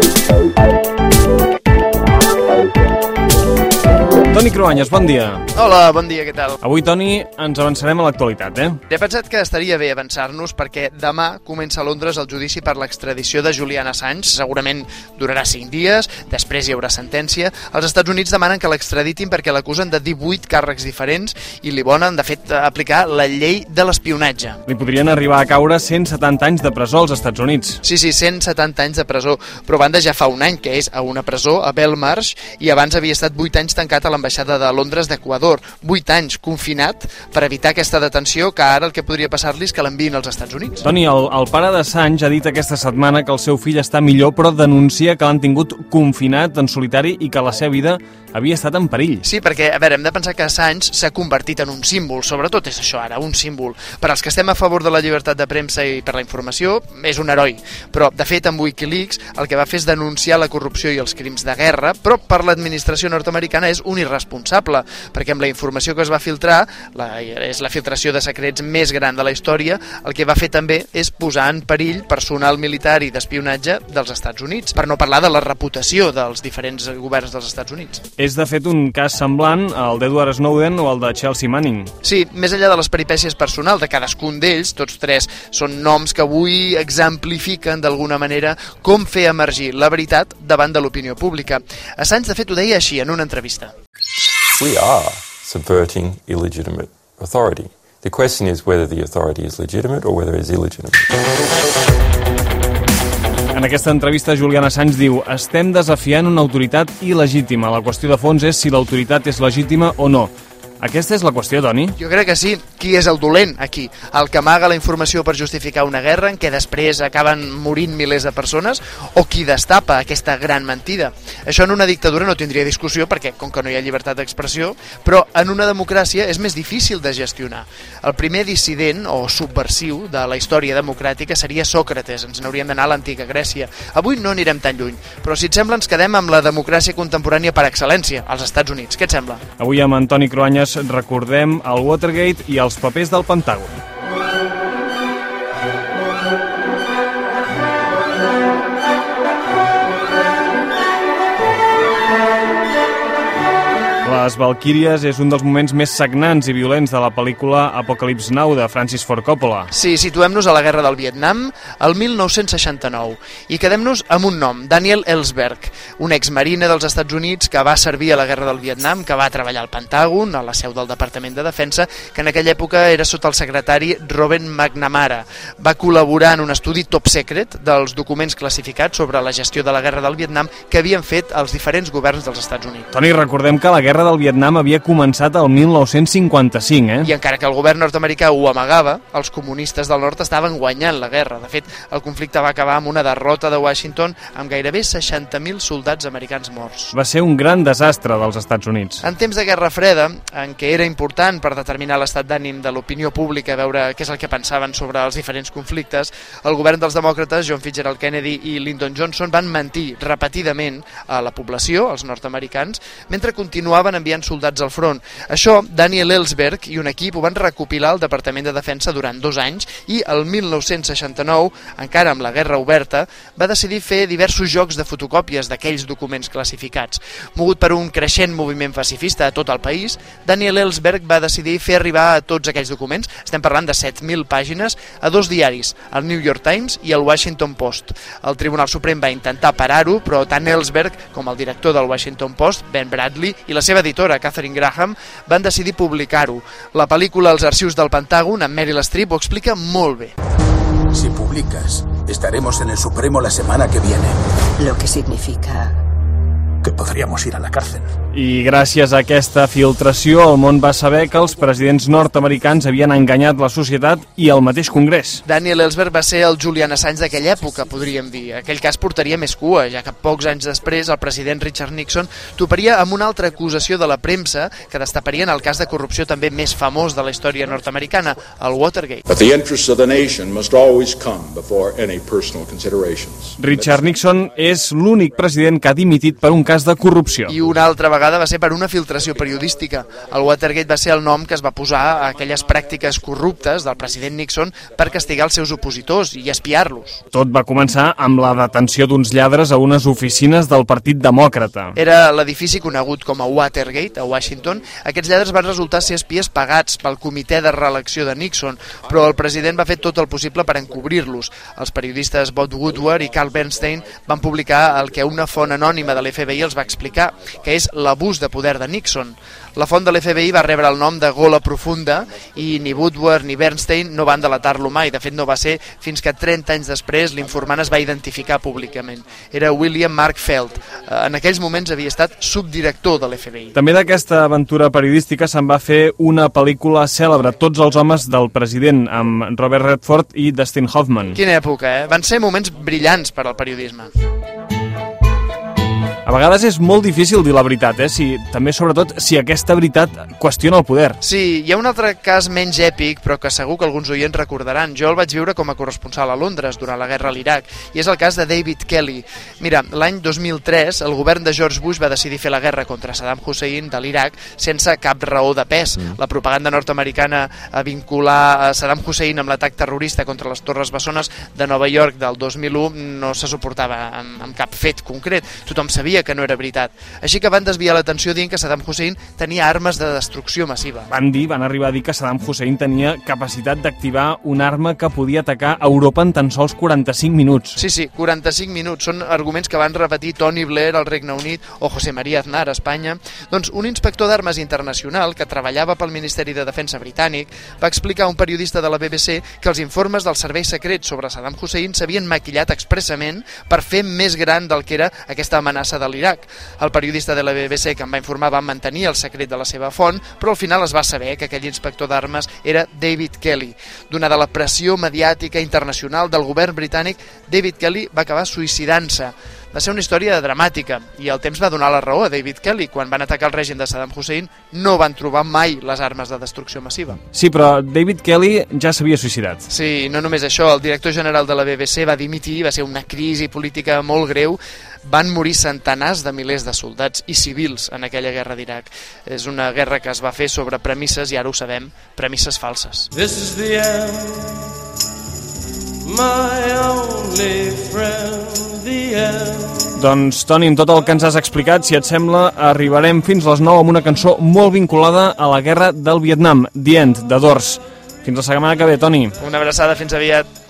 Thank you. Toni Cruanyes, bon dia. Hola, bon dia, què tal? Avui, Toni, ens avançarem a l'actualitat, eh? He pensat que estaria bé avançar-nos perquè demà comença a Londres el judici per l'extradició de Julian Assange. Segurament durarà 5 dies, després hi haurà sentència. Els Estats Units demanen que l'extraditin perquè l'acusen de 18 càrrecs diferents i li volen, de fet, aplicar la llei de l'espionatge. Li podrien arribar a caure 170 anys de presó als Estats Units. Sí, sí, 170 anys de presó, però banda ja fa un any que és a una presó, a Belmarsh, i abans havia estat 8 anys tancat a l'ambaixada de Londres d'Equador. 8 anys confinat per evitar aquesta detenció que ara el que podria passar-li és que l'enviïn als Estats Units. Toni, el, el pare d'Assange ha dit aquesta setmana que el seu fill està millor, però denuncia que l'han tingut confinat en solitari i que la seva vida havia estat en perill. Sí, perquè, a veure, hem de pensar que Assange s'ha convertit en un símbol, sobretot és això ara, un símbol. Per als que estem a favor de la llibertat de premsa i per la informació, és un heroi. Però, de fet, amb Wikileaks el que va fer és denunciar la corrupció i els crims de guerra, però per l'administració nord-americana és un irresponsable, perquè amb la informació que es va filtrar, la, és la filtració de secrets més gran de la història, el que va fer també és posar en perill personal militar i d'espionatge dels Estats Units, per no parlar de la reputació dels diferents governs dels Estats Units. És, de fet, un cas semblant al d'Edward Snowden o al de Chelsea Manning. Sí, més enllà de les peripècies personals de cadascun d'ells, tots tres són noms que avui exemplifiquen d'alguna manera com fer emergir la veritat davant de l'opinió pública. Assange, de fet, ho deia així en una entrevista. We are subverting illegitimate authority. The question is whether the authority is legitimate or whether it is illegitimate. En aquesta entrevista, Julian Assange diu estem desafiant una autoritat il·legítima. La qüestió de fons és si l'autoritat és legítima o no. Aquesta és la qüestió, Toni? Jo crec que sí. Qui és el dolent aquí? El que amaga la informació per justificar una guerra en què després acaben morint milers de persones o qui destapa aquesta gran mentida? Això en una dictadura no tindria discussió perquè, com que no hi ha llibertat d'expressió, però en una democràcia és més difícil de gestionar. El primer dissident o subversiu de la història democràtica seria Sòcrates. Ens n'hauríem d'anar a l'antiga Grècia. Avui no anirem tan lluny, però si et sembla ens quedem amb la democràcia contemporània per excel·lència, als Estats Units. Què et sembla? Avui amb Antoni Cruanyes recordem el Watergate i els papers del Pentàgon. Les Valquíries és un dels moments més sagnants i violents de la pel·lícula Apocalypse Now de Francis Ford Coppola. Sí, situem-nos a la Guerra del Vietnam, el 1969, i quedem-nos amb un nom, Daniel Ellsberg, un exmarine dels Estats Units que va servir a la Guerra del Vietnam, que va treballar al Pentàgon, a la seu del Departament de Defensa, que en aquella època era sota el secretari Robert McNamara. Va col·laborar en un estudi top secret dels documents classificats sobre la gestió de la Guerra del Vietnam que havien fet els diferents governs dels Estats Units. Toni, recordem que la Guerra del Vietnam havia començat el 1955, eh? I encara que el govern nord-americà ho amagava, els comunistes del nord estaven guanyant la guerra. De fet, el conflicte va acabar amb una derrota de Washington amb gairebé 60.000 soldats americans morts. Va ser un gran desastre dels Estats Units. En temps de Guerra Freda, en què era important per determinar l'estat d'ànim de l'opinió pública, veure què és el que pensaven sobre els diferents conflictes, el govern dels demòcrates, John Fitzgerald Kennedy i Lyndon Johnson, van mentir repetidament a la població, als nord-americans, mentre continuaven enviant soldats al front. Això, Daniel Ellsberg i un equip ho van recopilar al Departament de Defensa durant dos anys i el 1969, encara amb la guerra oberta, va decidir fer diversos jocs de fotocòpies d'aquells documents classificats. Mogut per un creixent moviment pacifista a tot el país, Daniel Ellsberg va decidir fer arribar a tots aquells documents, estem parlant de 7.000 pàgines, a dos diaris, el New York Times i el Washington Post. El Tribunal Suprem va intentar parar-ho, però tant Ellsberg com el director del Washington Post, Ben Bradley, i la seva editora, Catherine Graham, van decidir publicar-ho. La pel·lícula Els arxius del Pentàgon, amb Meryl Streep, ho explica molt bé. Si publicas, estaremos en el Supremo la semana que viene. Lo que significa Que podríamos ir a la cárcel. I gràcies a aquesta filtració, el món va saber que els presidents nord-americans havien enganyat la societat i el mateix Congrés. Daniel Ellsberg va ser el Julian Assange d'aquella època, podríem dir. Aquell cas portaria més cua, ja que pocs anys després el president Richard Nixon toparia amb una altra acusació de la premsa que destaparien el cas de corrupció també més famós de la història nord-americana, el Watergate. But the interests of the nation must always come before any personal considerations. Richard Nixon és l'únic president que ha dimitit per un cas de corrupció. I una altra vegada va ser per una filtració periodística. El Watergate va ser el nom que es va posar a aquelles pràctiques corruptes del president Nixon per castigar els seus opositors i espiar-los. Tot va començar amb la detenció d'uns lladres a unes oficines del Partit Demòcrata. Era l'edifici conegut com a Watergate, a Washington. Aquests lladres van resultar ser espies pagats pel comitè de reelecció de Nixon, però el president va fer tot el possible per encobrir-los. Els periodistes Bob Woodward i Carl Bernstein van publicar el que una font anònima de l'FBI els va explicar, que és l'abús de poder de Nixon. La font de l'FBI va rebre el nom de Gola Profunda i ni Woodward ni Bernstein no van delatar-lo mai. De fet, no va ser fins que 30 anys després l'informant es va identificar públicament. Era William Mark Feld. Eh, en aquells moments havia estat subdirector de l'FBI. També d'aquesta aventura periodística se'n va fer una pel·lícula cèlebre, Tots els homes del president, amb Robert Redford i Dustin Hoffman. Quina època, eh? Van ser moments brillants per al periodisme. A vegades és molt difícil dir la veritat, eh? Si, també, sobretot, si aquesta veritat qüestiona el poder. Sí, hi ha un altre cas menys èpic, però que segur que alguns oients recordaran. Jo el vaig viure com a corresponsal a Londres durant la guerra a l'Iraq, i és el cas de David Kelly. Mira, l'any 2003 el govern de George Bush va decidir fer la guerra contra Saddam Hussein de l'Iraq sense cap raó de pes. Mm. La propaganda nord-americana a vincular a Saddam Hussein amb l'atac terrorista contra les Torres Bessones de Nova York del 2001 no se suportava amb, amb cap fet concret. Tothom sabia sabia que no era veritat. Així que van desviar l'atenció dient que Saddam Hussein tenia armes de destrucció massiva. Van dir, van arribar a dir que Saddam Hussein tenia capacitat d'activar una arma que podia atacar Europa en tan sols 45 minuts. Sí, sí, 45 minuts. Són arguments que van repetir Tony Blair al Regne Unit o José María Aznar a Espanya. Doncs un inspector d'armes internacional que treballava pel Ministeri de Defensa britànic va explicar a un periodista de la BBC que els informes dels serveis secrets sobre Saddam Hussein s'havien maquillat expressament per fer més gran del que era aquesta amenaça de l'Iraq. El periodista de la BBC que em va informar va mantenir el secret de la seva font, però al final es va saber que aquell inspector d'armes era David Kelly. Donada la pressió mediàtica internacional del govern britànic, David Kelly va acabar suïcidant-se. Va ser una història dramàtica i el temps va donar la raó a David Kelly. Quan van atacar el règim de Saddam Hussein no van trobar mai les armes de destrucció massiva. Sí, però David Kelly ja s'havia suïcidat. Sí, no només això, el director general de la BBC va dimitir, va ser una crisi política molt greu, van morir centenars de milers de soldats i civils en aquella guerra d'Iraq. És una guerra que es va fer sobre premisses, i ara ho sabem, premisses falses. This is the end, my only friend. Doncs, Toni, amb tot el que ens has explicat, si et sembla, arribarem fins les 9 amb una cançó molt vinculada a la guerra del Vietnam, The End, de Dors. Fins la setmana que ve, Toni. Una abraçada, fins aviat.